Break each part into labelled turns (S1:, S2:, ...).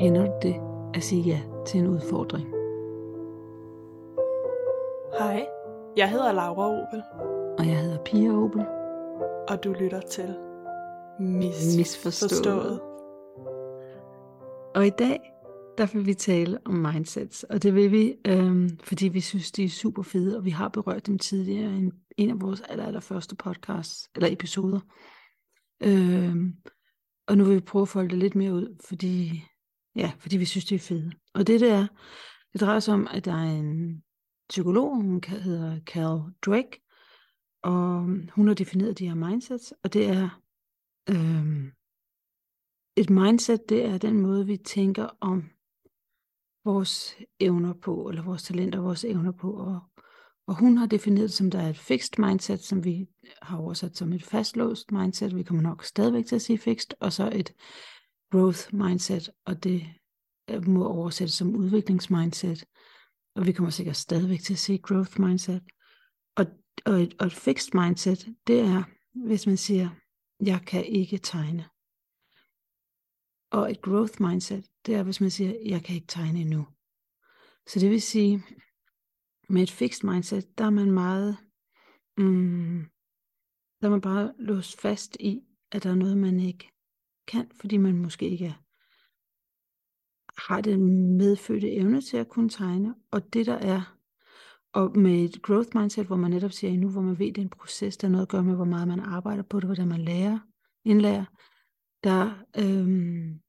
S1: Ender du det at sige ja til en udfordring?
S2: Hej, jeg hedder Laura Opel,
S1: Og jeg hedder Pia Opel.
S2: og du lytter til Misforstået.
S1: Misforstået. Og i dag, der vil vi tale om mindsets. Og det vil vi, øhm, fordi vi synes, de er super fede, og vi har berørt dem tidligere i en, en af vores aller, aller første podcasts, eller episoder. Øhm, og nu vil vi prøve at folde det lidt mere ud, fordi, ja, fordi vi synes, det er fedt. Og det der, det drejer sig om, at der er en psykolog, hun hedder Cal Dweck, og hun har defineret de her mindsets, og det er øhm, et mindset, det er den måde, vi tænker om vores evner på, eller vores talenter vores evner på. Og, og hun har defineret det som, der er et fixed mindset, som vi har oversat som et fastlåst mindset. Vi kommer nok stadigvæk til at sige fixed. Og så et growth mindset, og det øh, må oversættes som udviklingsmindset. Og vi kommer sikkert stadigvæk til at sige growth mindset. Og, og, et, og et fixed mindset, det er, hvis man siger, jeg kan ikke tegne. Og et growth mindset, det er, hvis man siger, jeg kan ikke tegne endnu. Så det vil sige, med et fixed mindset, der er man meget, mm, der er man bare låst fast i, at der er noget, man ikke kan, fordi man måske ikke er, har den medfødte evne til at kunne tegne. Og det der er, og med et growth mindset, hvor man netop siger nu, hvor man ved, det er en proces, der er noget at gøre med, hvor meget man arbejder på det, hvordan man lærer, indlærer, der, øhm,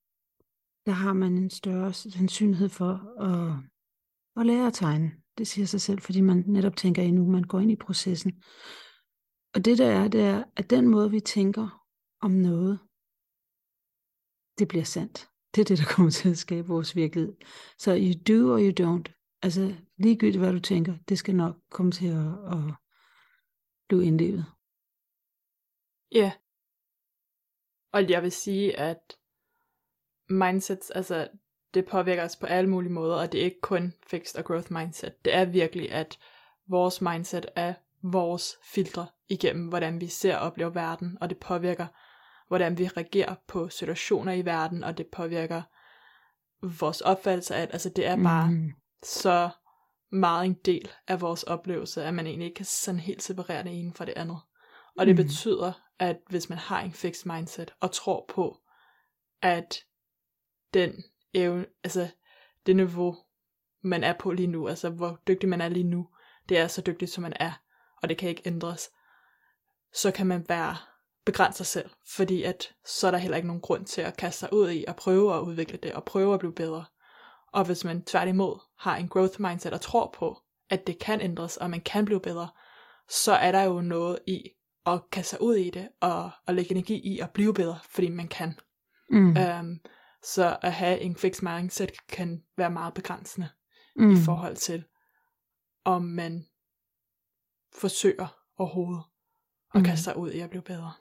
S1: der har man en større sandsynlighed for at, at lære at tegne. Det siger sig selv, fordi man netop tænker endnu, man går ind i processen. Og det der er, det er, at den måde, vi tænker om noget, det bliver sandt. Det er det, der kommer til at skabe vores virkelighed. Så you do or you don't. Altså ligegyldigt, hvad du tænker, det skal nok komme til at, at blive indlevet.
S2: Ja. Og jeg vil sige, at mindsets, altså det påvirker os på alle mulige måder, og det er ikke kun fixed og growth mindset. Det er virkelig, at vores mindset er vores filtre igennem, hvordan vi ser og oplever verden, og det påvirker, hvordan vi reagerer på situationer i verden, og det påvirker vores opfattelse af, at altså det er bare
S1: Mm.
S2: så meget en del af vores oplevelse, at man egentlig ikke kan sådan helt separere det ene fra det andet. Og det
S1: Mhm.
S2: betyder, at hvis man har en fixed mindset og tror på, at den evne, altså det niveau, man er på lige nu, altså hvor dygtig man er lige nu, det er så dygtigt, som man er, og det kan ikke ændres, så kan man være begrænse sig selv, fordi at så er der heller ikke nogen grund til at kaste sig ud i at prøve at udvikle det, og prøve at blive bedre. Og hvis man tværtimod har en growth mindset og tror på, at det kan ændres, og man kan blive bedre, så er der jo noget i at kaste sig ud i det, og, og lægge energi i at blive bedre, fordi man kan.
S1: Mm.
S2: Um, så at have en fixed mindset kan være meget begrænsende
S1: mm.
S2: i forhold til, om man forsøger overhovedet at
S1: Mm.
S2: kaste sig ud i at blive bedre.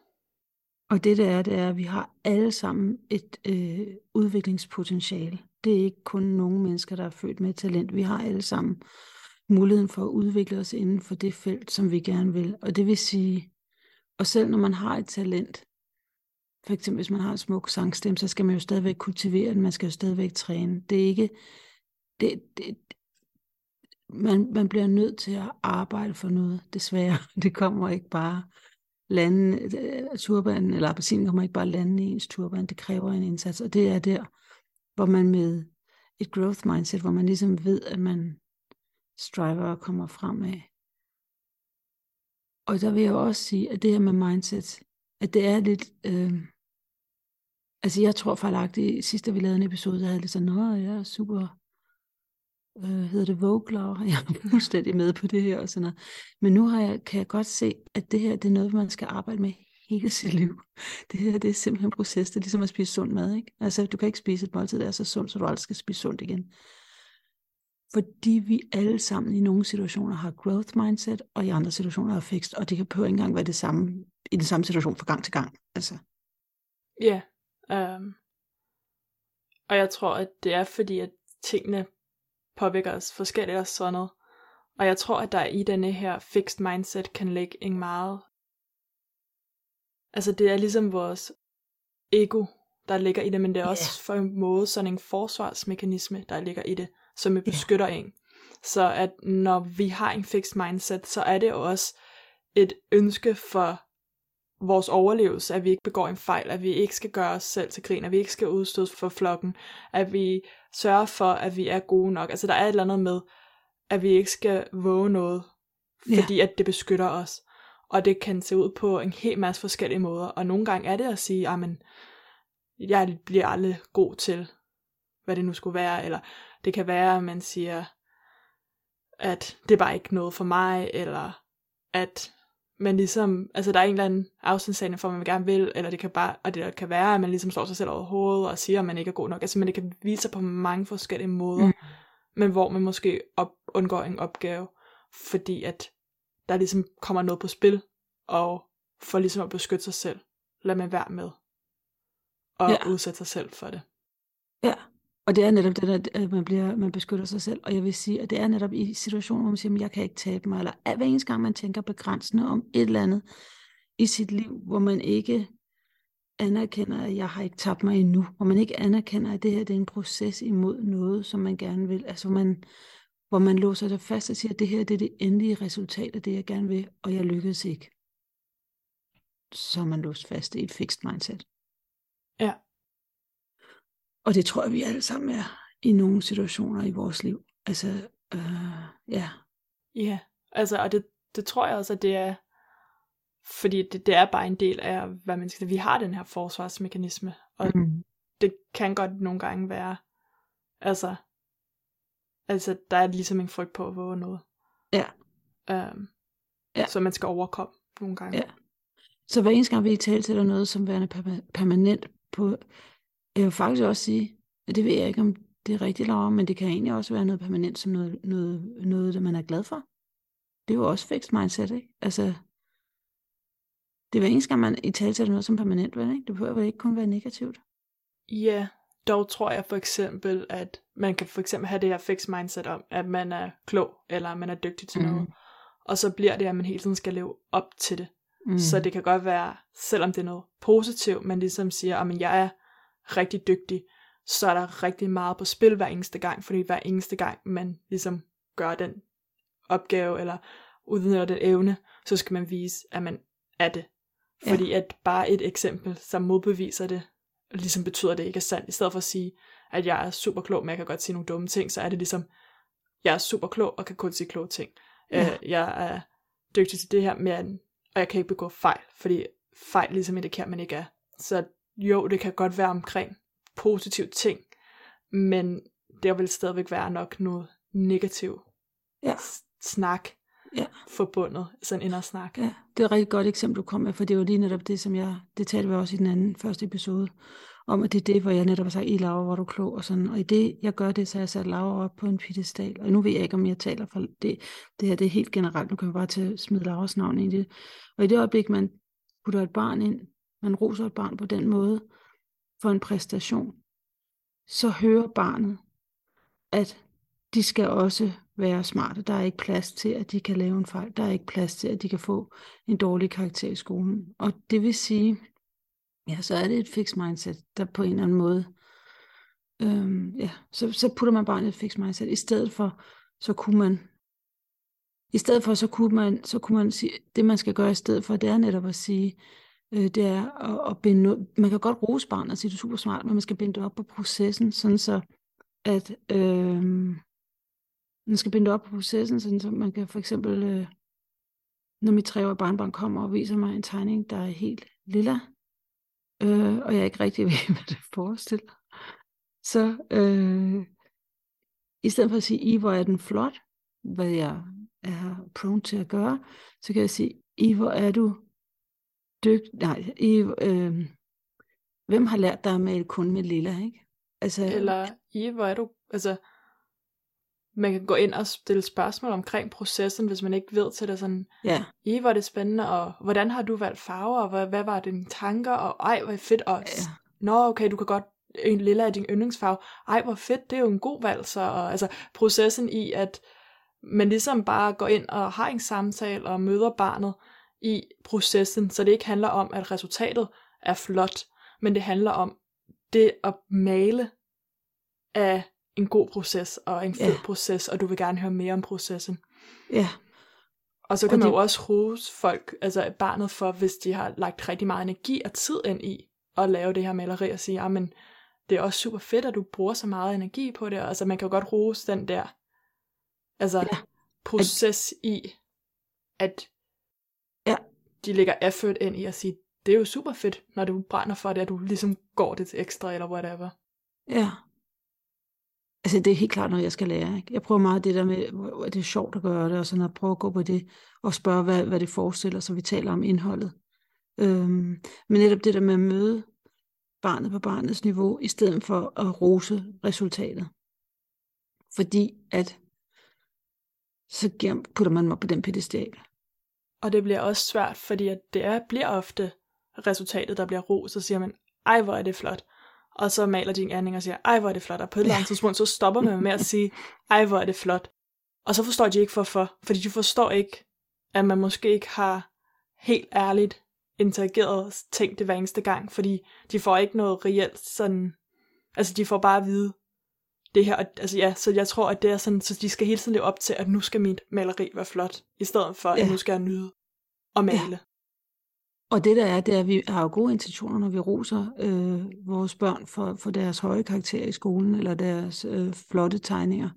S1: Og det der er, det er, at vi har alle sammen et øh, udviklingspotentiale. Det er ikke kun nogle mennesker, der er født med talent. Vi har alle sammen muligheden for at udvikle os inden for det felt, som vi gerne vil. Og det vil sige, og selv når man har et talent, for eksempel hvis man har en smuk sangstemme, så skal man jo stadigvæk kultivere den, man skal jo stadigvæk træne. Det er ikke, det, det, man, man bliver nødt til at arbejde for noget, desværre. Det kommer ikke bare lande, turbanen turban, eller appelsinen kommer ikke bare lande i ens turban, det kræver en indsats, og det er der, hvor man med et growth mindset, hvor man ligesom ved, at man striver og kommer fremad. Og der vil jeg også sige, at det her med mindset, at det er lidt, øh, altså jeg tror fejlagtigt, sidst da vi lavede en episode, der havde det sådan, nå, jeg er super, øh, hedder det vogler, jeg er fuldstændig med på det her og sådan noget. Men nu har jeg, kan jeg godt se, at det her, det er noget, man skal arbejde med hele sit liv. Det her, det er simpelthen en proces, det er ligesom at spise sund mad, ikke? Altså, du kan ikke spise et måltid, der er så sundt, så du aldrig skal spise sundt igen. Fordi vi alle sammen i nogle situationer har growth mindset, og i andre situationer har fixed, og det kan på ikke engang være det samme i den samme situation fra gang til gang. Altså.
S2: Ja. Um, og jeg tror, at det er fordi, at tingene påvirker os forskelligt og sådan noget. Og jeg tror, at der i denne her fixed mindset kan ligge en meget altså det er ligesom vores ego, der ligger i det, men det er også for en måde sådan en forsvarsmekanisme, der ligger i det, som beskytter yeah. en. Så at når vi har en fixed mindset, så er det også et ønske for vores overlevelse, at vi ikke begår en fejl, at vi ikke skal gøre os selv til grin, at vi ikke skal udstødes for flokken, at vi sørger for, at vi er gode nok. Altså der er et eller andet med, at vi ikke skal våge noget, fordi ja. at det beskytter os. Og det kan se ud på en hel masse forskellige måder. Og nogle gange er det at sige, at jeg bliver aldrig god til, hvad det nu skulle være. Eller det kan være, at man siger, at det er bare ikke noget for mig, eller at man ligesom, altså der er en eller anden afstandssagning for, hvad man gerne vil, eller det kan bare, og det kan være, at man ligesom slår sig selv over hovedet og siger, at man ikke er god nok. Altså, det kan vise sig på mange forskellige måder, mm. men hvor man måske op, undgår en opgave, fordi at der ligesom kommer noget på spil, og for ligesom at beskytte sig selv, lad man være med, og ja. udsætte sig selv for det.
S1: Og det er netop det, at man, bliver, man beskytter sig selv. Og jeg vil sige, at det er netop i situationer, hvor man siger, at jeg kan ikke tabe mig. Eller hver eneste gang, man tænker begrænsende om et eller andet i sit liv, hvor man ikke anerkender, at jeg har ikke tabt mig endnu. Hvor man ikke anerkender, at det her det er en proces imod noget, som man gerne vil. Altså man, hvor man låser det fast og siger, at det her det er det endelige resultat af det, jeg gerne vil, og jeg lykkedes ikke. Så er man låst fast i et fixed mindset. Og det tror jeg, vi alle sammen er i nogle situationer i vores liv. Altså, øh, ja.
S2: Ja, altså, og det, det tror jeg også, at det er, fordi det, det er bare en del af, hvad man skal Vi har den her forsvarsmekanisme, og mm. det kan godt nogle gange være, altså, altså, der er ligesom en frygt på at våge noget.
S1: Ja.
S2: Øhm, ja. Så man skal overkomme nogle gange.
S1: Ja. Så hver eneste gang vi taler til noget som værende permanent på jeg vil faktisk også sige, at det ved jeg ikke, om det er rigtigt, Laura, men det kan egentlig også være noget permanent, som noget, noget, noget der man er glad for. Det er jo også fixed mindset, ikke? Altså, det er hver eneste gang, man i tale noget som permanent, vel, ikke? Det behøver ikke kun være negativt.
S2: Ja, dog tror jeg for eksempel, at man kan for eksempel have det her fixed mindset om, at man er klog, eller man er dygtig til mm. noget. Og så bliver det, at man hele tiden skal leve op til det. Mm. Så det kan godt være, selvom det er noget positivt, man ligesom siger, at jeg er rigtig dygtig, så er der rigtig meget på spil hver eneste gang, fordi hver eneste gang man ligesom gør den opgave, eller udnytter den evne, så skal man vise, at man er det. Fordi ja. at bare et eksempel, som modbeviser det, ligesom betyder, at det ikke er sandt, i stedet for at sige, at jeg er super klog, men jeg kan godt sige nogle dumme ting, så er det ligesom, jeg er super klog, og kan kun sige kloge ting. Ja. Øh, jeg er dygtig til det her, men, og jeg kan ikke begå fejl, fordi fejl ligesom indikerer, at man ikke er. Så jo, det kan godt være omkring positive ting, men der vil stadigvæk være nok noget negativ
S1: ja.
S2: snak
S1: ja.
S2: forbundet, sådan en snak.
S1: Ja, det er et rigtig godt eksempel, du kom med, for det var lige netop det, som jeg, det talte vi også i den anden første episode, om at det er det, hvor jeg netop har sagt, i Laura, hvor du er klog og sådan, og i det, jeg gør det, så jeg sat Laura op på en pedestal, og nu ved jeg ikke, om jeg taler for det, det her, det er helt generelt, nu kan vi bare tage, smide Lauras navn ind i det, og i det øjeblik, man putter et barn ind man roser et barn på den måde for en præstation, så hører barnet, at de skal også være smarte. Der er ikke plads til, at de kan lave en fejl. Der er ikke plads til, at de kan få en dårlig karakter i skolen. Og det vil sige, ja, så er det et fixed mindset, der på en eller anden måde, øhm, ja, så, så putter man barnet i et fixed mindset. I stedet for, så kunne man, i stedet for, så kunne man, så kunne man sige, det man skal gøre i stedet for, det er netop at sige, øh, det er at, at binde, man kan godt rose barnet og sige, det er super smart, men man skal binde det op på processen, sådan så, at øh, man skal binde det op på processen, sådan så man kan for eksempel, øh, når mit treårige barnbarn kommer og viser mig en tegning, der er helt lilla, øh, og jeg ikke rigtig ved, hvad det forestiller, så øh, i stedet for at sige, I hvor er den flot, hvad jeg er prone til at gøre, så kan jeg sige, I hvor er du dygt, nej, i, øh, hvem har lært dig at male kun med lilla, ikke?
S2: Altså, Eller, i, hvor er du, altså, man kan gå ind og stille spørgsmål omkring processen, hvis man ikke ved til det sådan,
S1: ja.
S2: i, hvor er det spændende, og hvordan har du valgt farver, og hvad, hvad var dine tanker, og ej, hvor er fedt, og ja. nå, okay, du kan godt, en lilla er din yndlingsfarve, ej, hvor fedt, det er jo en god valg, så, og, altså, processen i, at man ligesom bare går ind og har en samtale, og møder barnet, i processen, så det ikke handler om, at resultatet er flot, men det handler om det at male af en god proces og en fed
S1: Ja.
S2: proces, og du vil gerne høre mere om processen.
S1: Ja,
S2: Og så
S1: Og
S2: kan man
S1: det-
S2: jo også rose folk, altså barnet for, hvis de har lagt rigtig meget energi og tid ind i at lave det her maleri og sige, men det er også super fedt, at du bruger så meget energi på det. Altså man kan jo godt rose den der altså,
S1: Ja.
S2: proces i, at de lægger effort ind i at sige, det er jo super fedt, når du brænder for det, at du ligesom går det til ekstra eller whatever.
S1: ja. Altså det er helt klart noget, jeg skal lære. Ikke? Jeg prøver meget det der med, at det er sjovt at gøre det, og sådan at prøve at gå på det, og spørge, hvad, hvad det forestiller, så vi taler om indholdet. Øhm, men netop det der med at møde barnet på barnets niveau, i stedet for at rose resultatet. Fordi at så putter man mig på den pedestal.
S2: Og det bliver også svært, fordi at det er, bliver ofte resultatet, der bliver ros, så siger man, ej hvor er det flot. Og så maler de en anden og siger, ej hvor er det flot. Og på et eller andet tidspunkt, så stopper man med at sige, ej hvor er det flot. Og så forstår de ikke hvorfor. Fordi de forstår ikke, at man måske ikke har helt ærligt interageret og tænkt det hver eneste gang. Fordi de får ikke noget reelt sådan... Altså de får bare at vide, det her, og- altså ja, så jeg tror, at det er sådan, så de skal hele tiden leve op til, at nu skal mit maleri være flot, i stedet for, at
S1: Ja.
S2: nu skal jeg nyde at male.
S1: Og det der er, det er, at vi har jo gode intentioner, når vi roser øh, vores børn for, for deres høje karakterer i skolen, eller deres øh, flotte tegninger.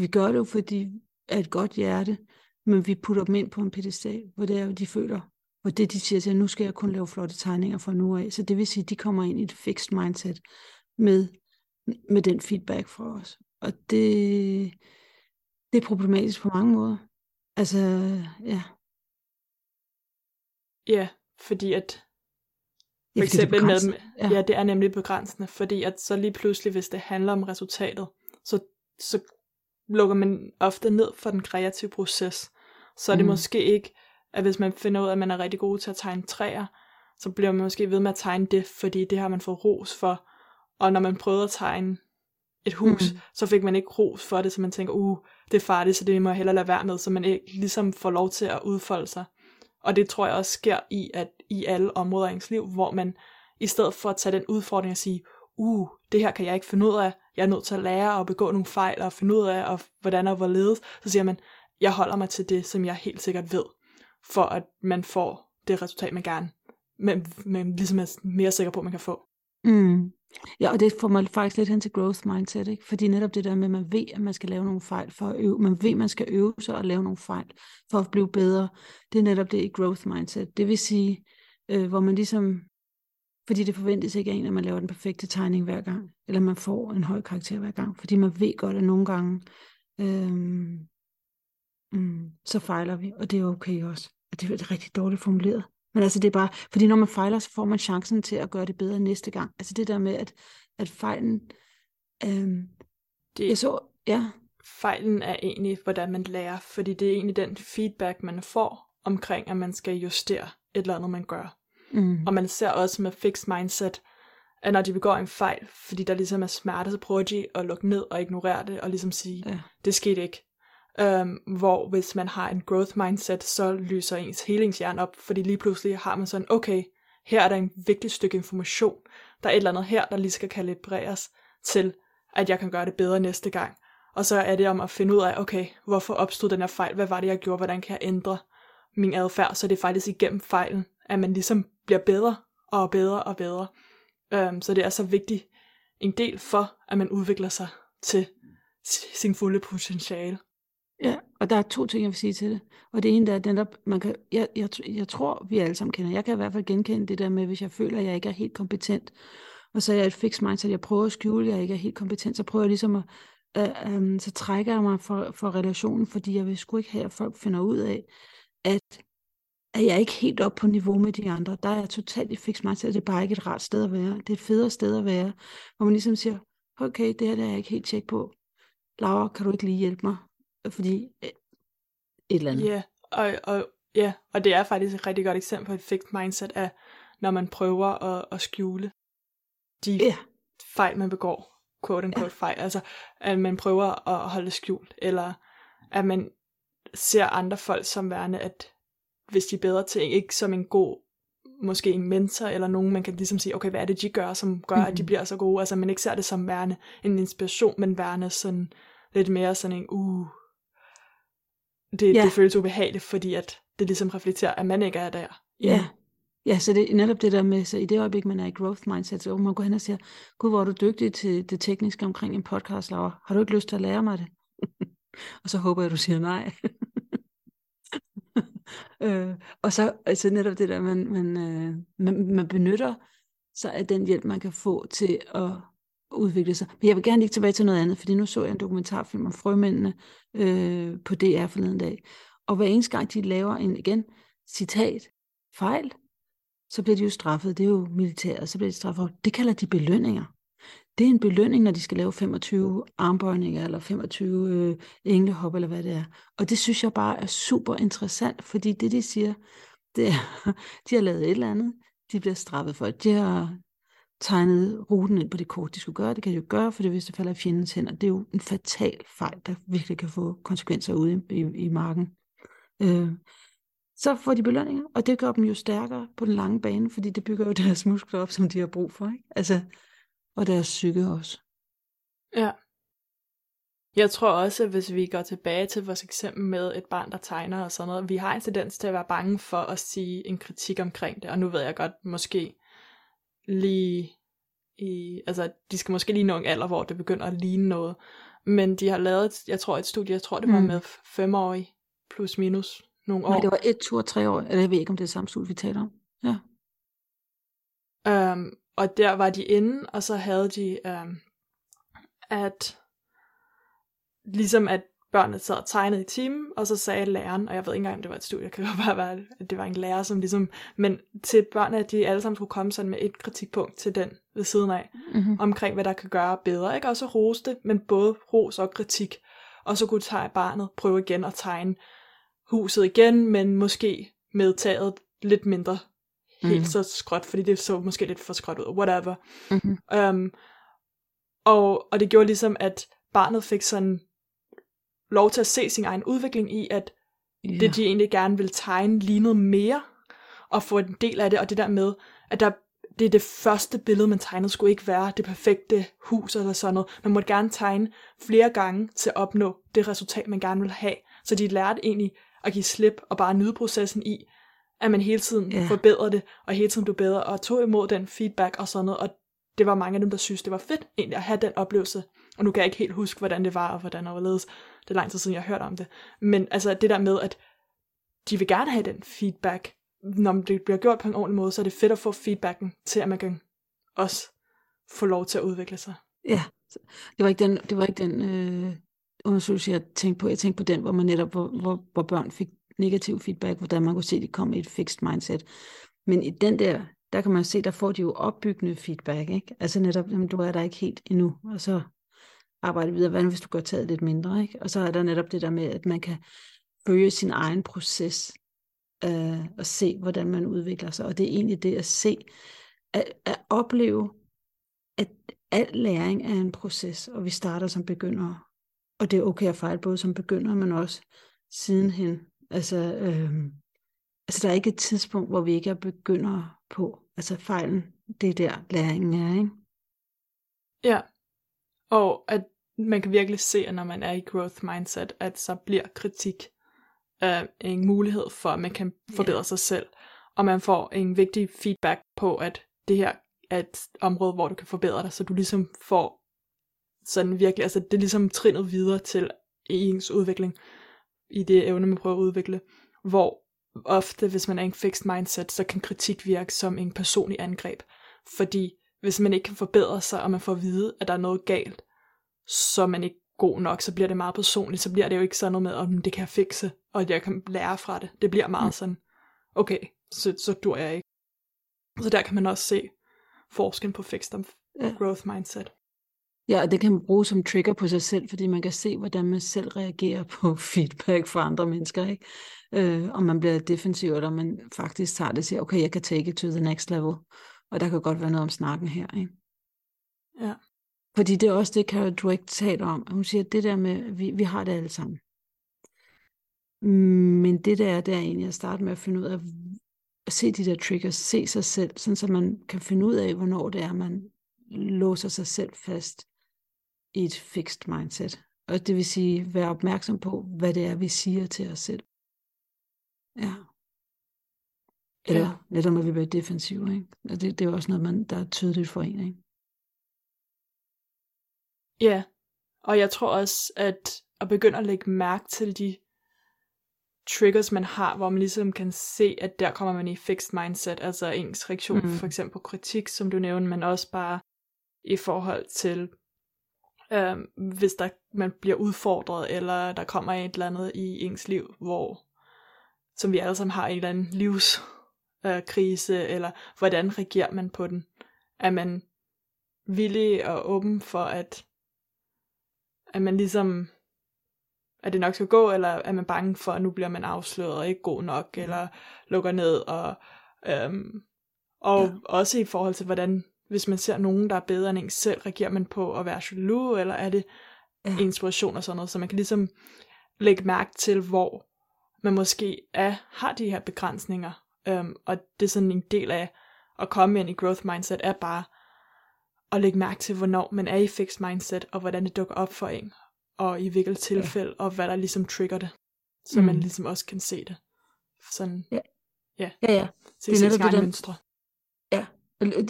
S1: Vi gør det jo, fordi af et godt hjerte, men vi putter dem ind på en pedestal, hvor det er, de føler, hvor det de siger til, at nu skal jeg kun lave flotte tegninger fra nu af. Så det vil sige, at de kommer ind i et fixed mindset med, med den feedback fra os. Og det, det er problematisk på mange måder. Altså, ja.
S2: Ja, fordi at
S1: Ja,
S2: for
S1: det er
S2: eksempel med,
S1: begrænsende.
S2: ja. ja, det er nemlig begrænsende, fordi at så lige pludselig, hvis det handler om resultatet, så, så lukker man ofte ned for den kreative proces. Så er det
S1: Mm.
S2: måske ikke, at hvis man finder ud af, at man er rigtig god til at tegne træer, så bliver man måske ved med at tegne det, fordi det har man fået ros for. Og når man prøvede at tegne et hus,
S1: Mm.
S2: så fik man ikke ros for det, så man tænker, uh, det er farligt, så det må jeg hellere lade være med, så man ikke ligesom får lov til at udfolde sig. Og det tror jeg også sker i, at i alle områder af ens liv, hvor man i stedet for at tage den udfordring og sige, uh, det her kan jeg ikke finde ud af, jeg er nødt til at lære og begå nogle fejl og finde ud af, og hvordan og hvorledes, så siger man, jeg holder mig til det, som jeg helt sikkert ved, for at man får det resultat, man gerne, men, men ligesom er mere sikker på, at man kan få.
S1: Mm. Ja, og det får mig faktisk lidt hen til growth mindset, ikke? Fordi netop det der med, at man ved, at man skal lave nogle fejl for at øve, man ved, at man skal øve sig og lave nogle fejl for at blive bedre, det er netop det i growth mindset. Det vil sige, øh, hvor man ligesom, fordi det forventes ikke af en, at man laver den perfekte tegning hver gang, eller man får en høj karakter hver gang, fordi man ved godt, at nogle gange, øh, mm, så fejler vi, og det er okay også. Og det er rigtig dårligt formuleret. Men altså det er bare, fordi når man fejler, så får man chancen til at gøre det bedre næste gang. Altså det der med, at, at fejlen, øhm,
S2: Det,
S1: jeg så, ja,
S2: fejlen er egentlig, hvordan man lærer, fordi det er egentlig den feedback, man får omkring, at man skal justere et eller andet, man gør.
S1: mm,
S2: Og man ser også med fixed mindset, at når de begår en fejl, fordi der ligesom er smerte, så prøver de at lukke ned og ignorere det, og ligesom sige,
S1: ja,
S2: det skete ikke. Øhm, hvor hvis man har en growth mindset, så lyser ens helingshjerne op, fordi lige pludselig har man sådan, okay, her er der en vigtig stykke information. Der er et eller andet her, der lige skal kalibreres til, at jeg kan gøre det bedre næste gang. Og så er det om at finde ud af, okay, hvorfor opstod den her fejl? Hvad var det, jeg gjorde? Hvordan kan jeg ændre min adfærd? Så det er faktisk igennem fejlen, at man ligesom bliver bedre og bedre og bedre. Øhm, så det er så vigtigt en del for, at man udvikler sig til sin fulde potentiale
S1: ja, og der er to ting, jeg vil sige til det. Og det ene der er netop, man kan, jeg, jeg, jeg tror, vi alle sammen kender, jeg kan i hvert fald genkende det der med, hvis jeg føler, at jeg ikke er helt kompetent, og så er jeg et fixed mindset, jeg prøver at skjule, at jeg ikke er helt kompetent, så prøver jeg ligesom at, øh, øh, så trækker jeg mig for, for relationen, fordi jeg vil sgu ikke have, at folk finder ud af, at at jeg ikke helt op på niveau med de andre. Der er jeg totalt i fixed mindset, det er bare ikke et rart sted at være. Det er et federe sted at være, hvor man ligesom siger, okay, det her det er jeg ikke helt tjek på. Laura, kan du ikke lige hjælpe mig? Fordi øh, et eller andet.
S2: Ja, og, og, ja, og det er faktisk et rigtig godt eksempel på et fixed mindset af, når man prøver at, at skjule de
S1: Ja.
S2: fejl, man begår, quote unquote fejl, altså at man prøver at holde skjult, eller at man ser andre folk som værende, at hvis de er bedre til, ikke som en god, måske en mentor, eller nogen, man kan ligesom sige, okay, hvad er det, de gør, som gør, mm-hmm. at de
S1: Mhm.
S2: bliver så gode, altså man ikke ser det som værende en inspiration, men værende sådan, lidt mere sådan en, uh, det,
S1: Ja.
S2: det føles ubehageligt, fordi at det ligesom reflekterer, at man ikke er der.
S1: Ja. Ja, så det er netop det der med, så i det øjeblik, man er i growth mindset, så man går hen og siger, gud, hvor er du dygtig til det tekniske omkring en podcast, Laura. Har du ikke lyst til at lære mig det? og så håber jeg, du siger nej. øh, og så altså netop det der, man, man, øh, man, man benytter sig af den hjælp, man kan få til at udvikle sig. Men jeg vil gerne lige tilbage til noget andet, fordi nu så jeg en dokumentarfilm om frømændene øh, på DR forleden dag. Og hver eneste gang, de laver en, igen, citat, fejl, så bliver de jo straffet. Det er jo militæret, så bliver de straffet. Det kalder de belønninger. Det er en belønning, når de skal lave 25 armbøjninger, eller 25 øh, englehop, eller hvad det er. Og det synes jeg bare er super interessant, fordi det, de siger, det er, de har lavet et eller andet, de bliver straffet for det. De har tegnet ruten ind på det kort, de skulle gøre. Det kan de jo gøre, for det hvis det falder i fjendens hænder. Det er jo en fatal fejl, der virkelig kan få konsekvenser ude i, i, i marken. Øh, så får de belønninger, og det gør dem jo stærkere på den lange bane, fordi det bygger jo deres muskler op, som de har brug for. Ikke? Altså, og deres psyke også.
S2: Ja. Jeg tror også, at hvis vi går tilbage til vores eksempel med et barn, der tegner og sådan noget, vi har en tendens til at være bange for at sige en kritik omkring det, og nu ved jeg godt, måske lige i, altså de skal måske lige nå en alder, hvor det begynder at ligne noget, men de har lavet, jeg tror et studie, jeg tror det var
S1: Mm.
S2: med femårige plus minus nogle år.
S1: Nej, det var et, to og tre år, eller jeg ved ikke, om det er samme studie, vi taler om. Ja.
S2: Um, og der var de inde, og så havde de, um, at ligesom at børnene sad og tegnede i timen, og så sagde læreren, og jeg ved ikke engang, om det var et studie, det kan bare være, at det var en lærer, som ligesom, men til børnene, at de alle sammen skulle komme sådan med et kritikpunkt til den ved siden af,
S1: Mm-hmm.
S2: omkring hvad der kan gøre bedre, ikke? Og så rose det, men både ros og kritik. Og så kunne tage barnet prøve igen at tegne huset igen, men måske med taget lidt mindre helt
S1: Mhm.
S2: så skråt, fordi det så måske lidt for skråt ud, whatever.
S1: Mm-hmm.
S2: Um, og, og det gjorde ligesom, at barnet fik sådan lov til at se sin egen udvikling i, at
S1: Ja.
S2: det de egentlig gerne ville tegne lignede mere, og få en del af det, og det der med, at der, det er det første billede, man tegnede, skulle ikke være det perfekte hus eller sådan noget. Man måtte gerne tegne flere gange til at opnå det resultat, man gerne ville have. Så de lærte egentlig at give slip og bare nyde processen i, at man hele tiden
S1: Ja.
S2: forbedrede det, og hele tiden blev bedre, og tog imod den feedback og sådan noget, og det var mange af dem, der synes, det var fedt egentlig at have den oplevelse. Og nu kan jeg ikke helt huske, hvordan det var, og hvordan og hvorledes. Det er lang tid siden, jeg har hørt om det. Men altså det der med, at de vil gerne have den feedback. Når det bliver gjort på en ordentlig måde, så er det fedt at få feedbacken til, at man kan også få lov til at udvikle sig.
S1: Ja, det var ikke den, det var ikke den øh, undersøgelse, jeg tænkte på. Jeg tænkte på den, hvor man netop, hvor, hvor, hvor børn fik negativ feedback, hvordan man kunne se, at de kom i et fixed mindset. Men i den der, der kan man se, der får de jo opbyggende feedback, ikke? Altså netop, jamen, du er der ikke helt endnu, og så arbejde videre. Hvad nu, hvis du gør taget lidt mindre, ikke? Og så er der netop det der med, at man kan følge sin egen proces, øh, og se, hvordan man udvikler sig. Og det er egentlig det at se, at, at opleve, at al læring er en proces, og vi starter som begyndere. Og det er okay at fejle både som begynder, men også sidenhen. Altså, øh, altså der er ikke et tidspunkt, hvor vi ikke er begyndere på. Altså fejlen, det er der læringen er, ikke?
S2: Ja. Og at man kan virkelig se, at når man er i growth mindset, at så bliver kritik øh, en mulighed for, at man kan forbedre
S1: Ja.
S2: sig selv. Og man får en vigtig feedback på, at det her er et område, hvor du kan forbedre dig, så du ligesom får sådan virkelig, altså det er ligesom trinnet videre til i ens udvikling, i det evne, man prøver at udvikle, hvor ofte, hvis man er i en fixed mindset, så kan kritik virke som en personlig angreb, fordi hvis man ikke kan forbedre sig, og man får at vide, at der er noget galt, så er man ikke god nok, så bliver det meget personligt, så bliver det jo ikke sådan noget med, om det kan jeg fikse, og jeg kan lære fra det. Det bliver meget
S1: Mm.
S2: sådan, okay, så, så dur jeg ikke. Så der kan man også se forskellen på fixed og
S1: Ja.
S2: growth mindset.
S1: Ja, og det kan man bruge som trigger på sig selv, fordi man kan se, hvordan man selv reagerer på feedback fra andre mennesker, ikke? Øh, om man bliver defensiv, eller man faktisk tager det og siger, okay, jeg kan take it to the next level. Og der kan godt være noget om snakken her, ikke?
S2: Ja.
S1: Fordi det er også det, Carol Dweck taler om. Hun siger, at det der med, at vi, vi har det alle sammen. Men det der er, det er egentlig at starte med at finde ud af, at se de der triggers, se sig selv, sådan så man kan finde ud af, hvornår det er, man låser sig selv fast i et fixed mindset. Og det vil sige, være opmærksom på, hvad det er, vi siger til os selv. Ja. Eller ja. netop, når vi bliver defensive. Ikke? Og det, det er også noget, man, der er tydeligt for en. Ikke?
S2: Ja, og jeg tror også, at at begynde at lægge mærke til de triggers, man har, hvor man ligesom kan se, at der kommer man i fixed mindset, altså ens reaktion mm. for eksempel på kritik, som du nævnte, men også bare i forhold til, øh, hvis der, man bliver udfordret, eller der kommer et eller andet i ens liv, hvor, som vi alle sammen har en eller anden livskrise, øh, eller hvordan reagerer man på den? Er man villig og åben for, at, at man ligesom at det nok skal gå, eller er man bange for, at nu bliver man afsløret og ikke god nok, eller lukker ned, og, øhm, og ja. også i forhold til, hvordan, hvis man ser nogen, der er bedre end en selv, reagerer man på at være jaloux, eller er det ja. inspiration og sådan noget, så man kan ligesom lægge mærke til, hvor man måske er, har de her begrænsninger, øhm, og det er sådan en del af at komme ind i growth mindset, er bare at lægge mærke til, hvornår man er i fixed mindset, og hvordan det dukker op for en, og i hvilket tilfælde, ja. og hvad der ligesom trigger det, så mm. man ligesom også kan se det. Sådan,
S1: ja.
S2: Ja,
S1: ja. ja.
S2: Det er netop det, mønstre.
S1: Ja,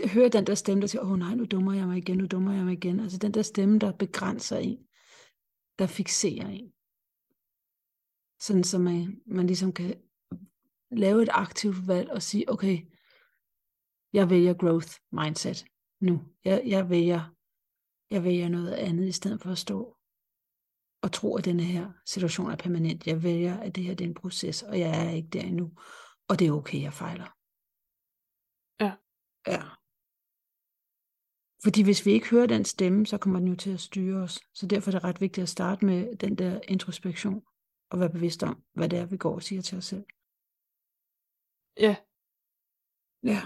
S1: hør den der stemme, der siger, åh oh, nej, nu dummer jeg mig igen, nu dummer jeg mig igen. Altså den der stemme, der begrænser en, der fixerer en. Sådan så man, man ligesom kan lave et aktivt valg og sige, okay, jeg vælger growth mindset nu. Jeg, jeg vælger jeg vælger noget andet i stedet for at stå og tro, at denne her situation er permanent. Jeg vælger, at det her det er en proces, og jeg er ikke der endnu. Og det er okay, jeg fejler.
S2: Ja.
S1: Ja. Fordi hvis vi ikke hører den stemme, så kommer den jo til at styre os. Så derfor er det ret vigtigt at starte med den der introspektion, og være bevidst om, hvad det er, vi går og siger til os selv.
S2: Ja.
S1: Ja.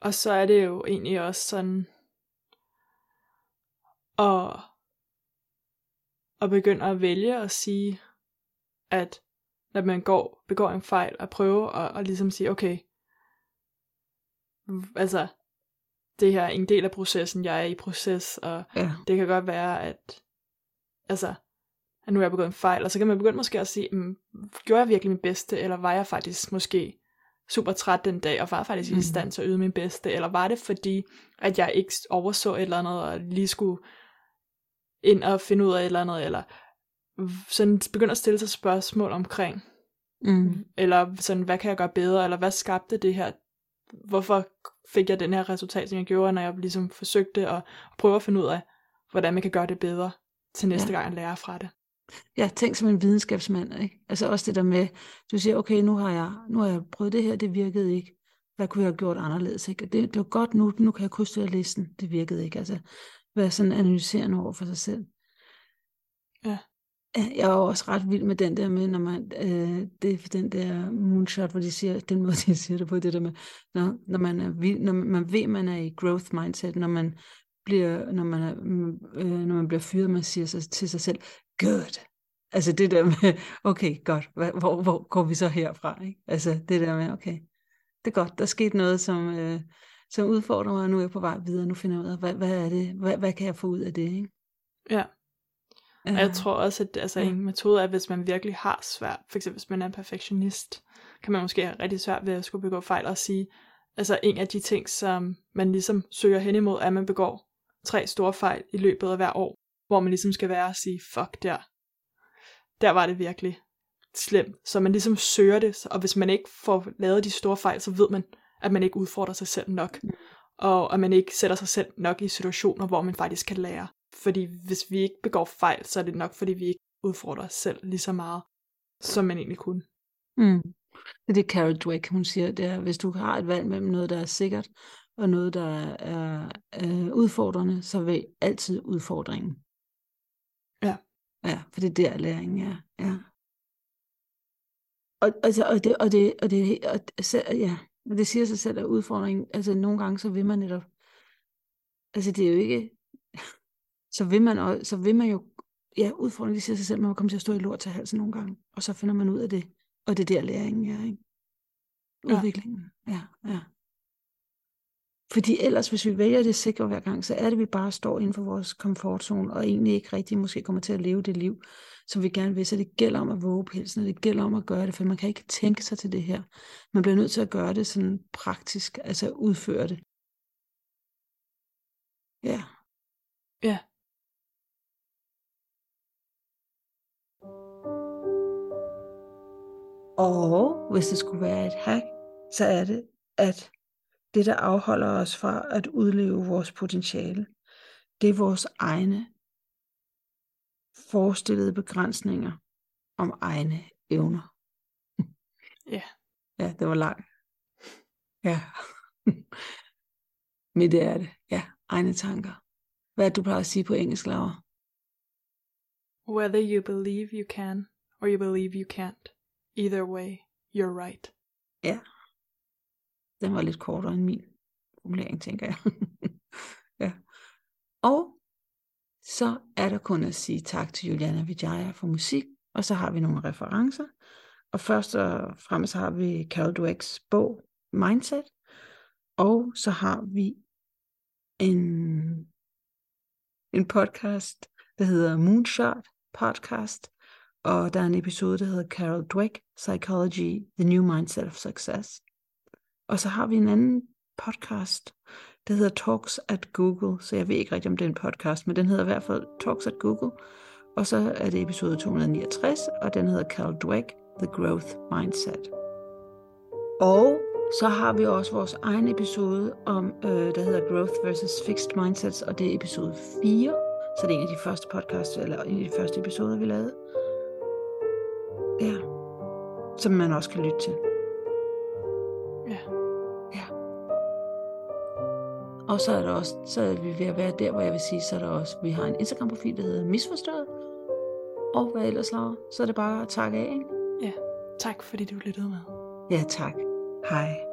S2: Og så er det jo egentlig også sådan, at og begynder at vælge at sige, at når man går, begår en fejl, at prøve at, at ligesom sige, okay, altså, det her er en del af processen, jeg er i proces, og ja. det kan godt være, at, altså, at nu er jeg begået en fejl, og så kan man begynde måske at sige, mm, gjorde jeg virkelig mit bedste, eller var jeg faktisk måske super træt den dag, og var faktisk mm. i stand til at yde min bedste, eller var det fordi, at jeg ikke overså et eller andet, og lige skulle ind og finde ud af et eller andet, eller sådan begynder at stille sig spørgsmål omkring,
S1: mm.
S2: eller sådan, hvad kan jeg gøre bedre, eller hvad skabte det her, hvorfor fik jeg den her resultat, som jeg gjorde, når jeg ligesom forsøgte at prøve at finde ud af, hvordan man kan gøre det bedre til næste ja. gang, at lære fra det.
S1: Ja, tænk som en videnskabsmand, ikke? Altså også det der med, du siger, okay, nu har jeg, nu har jeg prøvet det her, det virkede ikke. Hvad kunne jeg have gjort anderledes, ikke? Det, det var godt nu, nu kan jeg krydse listen, det virkede ikke. Altså, være sådan analyserende over for sig selv.
S2: Ja.
S1: Jeg er også ret vild med den der med, når man, øh, det er den der moonshot, hvor de siger, den måde de siger det på, det der med, når, når man er vild, når man ved, man er i growth mindset, når man bliver, når man, er, øh, når man bliver fyret, man siger sig, til sig selv, good. Altså det der med, okay, godt, hvor, hvor går vi så herfra? Ikke? Altså det der med, okay, det er godt, der skete noget, som, øh, som udfordrer mig, og nu er jeg på vej videre, nu finder jeg ud af, hvad, hvad er det, hvad, hvad kan jeg få ud af det, ikke?
S2: Ja. Og jeg tror også, at altså, en metode er, at hvis man virkelig har svært, for eksempel hvis man er en perfektionist, kan man måske have rigtig svært ved at skulle begå fejl og sige, altså en af de ting, som man ligesom søger hen imod, er, at man begår tre store fejl i løbet af hver år, hvor man ligesom skal være og sige, fuck der, der var det virkelig slemt. Så man ligesom søger det, og hvis man ikke får lavet de store fejl, så ved man, at man ikke udfordrer sig selv nok, mm. og at man ikke sætter sig selv nok i situationer, hvor man faktisk kan lære. Fordi hvis vi ikke begår fejl, så er det nok, fordi vi ikke udfordrer os selv lige så meget, som man egentlig kunne.
S1: Mm. Det er det Carol Dweck, hun siger, det er, hvis du har et valg mellem noget, der er sikkert, og noget, der er, er udfordrende, så vil altid udfordringen.
S2: Ja.
S1: Ja, for det er der læringen er. Ja. Og, altså, og det, og det, og det, og, ja, men det siger sig selv, at udfordringen, altså nogle gange, så vil man netop, altså det er jo ikke, så vil man, så vil man jo ja, udfordringen, de siger sig selv, man kommer til at stå i lort til halsen nogle gange, og så finder man ud af det, og det er der læringen er, ikke? Udviklingen, ja, ja. ja. Fordi ellers, hvis vi vælger det sikre hver gang, så er det, at vi bare står inden for vores komfortzone, og egentlig ikke rigtig måske kommer til at leve det liv, som vi gerne vil. Så det gælder om at våge pelsen, og det gælder om at gøre det, for man kan ikke tænke sig til det her. Man bliver nødt til at gøre det sådan praktisk, altså udføre det. Ja.
S2: Ja.
S1: Og hvis det skulle være et hack, så er det, at det, der afholder os fra at udleve vores potentiale, det er vores egne forestillede begrænsninger om egne evner.
S2: Ja.
S1: Ja, det var langt. Ja. Det er det. Ja, egne tanker. Hvad du plejer at sige på engelsk, Laura?
S2: Whether you believe you can, or you believe you can't. Either way, you're right.
S1: Ja. Den var lidt kortere end min formulering, tænker jeg. ja. Og så er der kun at sige tak til Juliana Vijaya for musik, og så har vi nogle referencer. Og først og fremmest har vi Carol Dwecks bog Mindset, og så har vi en, en podcast, der hedder Moonshot Podcast, og der er en episode, der hedder Carol Dweck, Psychology, The New Mindset of Success. Og så har vi en anden podcast, der hedder Talks at Google, så jeg ved ikke rigtig om det er en podcast, men den hedder i hvert fald Talks at Google. Og så er det episode 269, og den hedder Carol Dweck, The Growth Mindset. Og så har vi også vores egen episode, om, øh, der hedder Growth versus Fixed Mindsets, og det er episode 4. Så det er en af de første podcasts, eller en af de første episoder, vi lavede. Ja. Som man også kan lytte til. Og så er der også, så er vi ved at være der, hvor jeg vil sige, så er der også, vi har en Instagram-profil, der hedder Misforstået. Og hvad ellers, Laura? Så er det bare at takke af, ikke?
S2: Ja. Tak fordi du lyttede med.
S1: Ja, tak. Hej.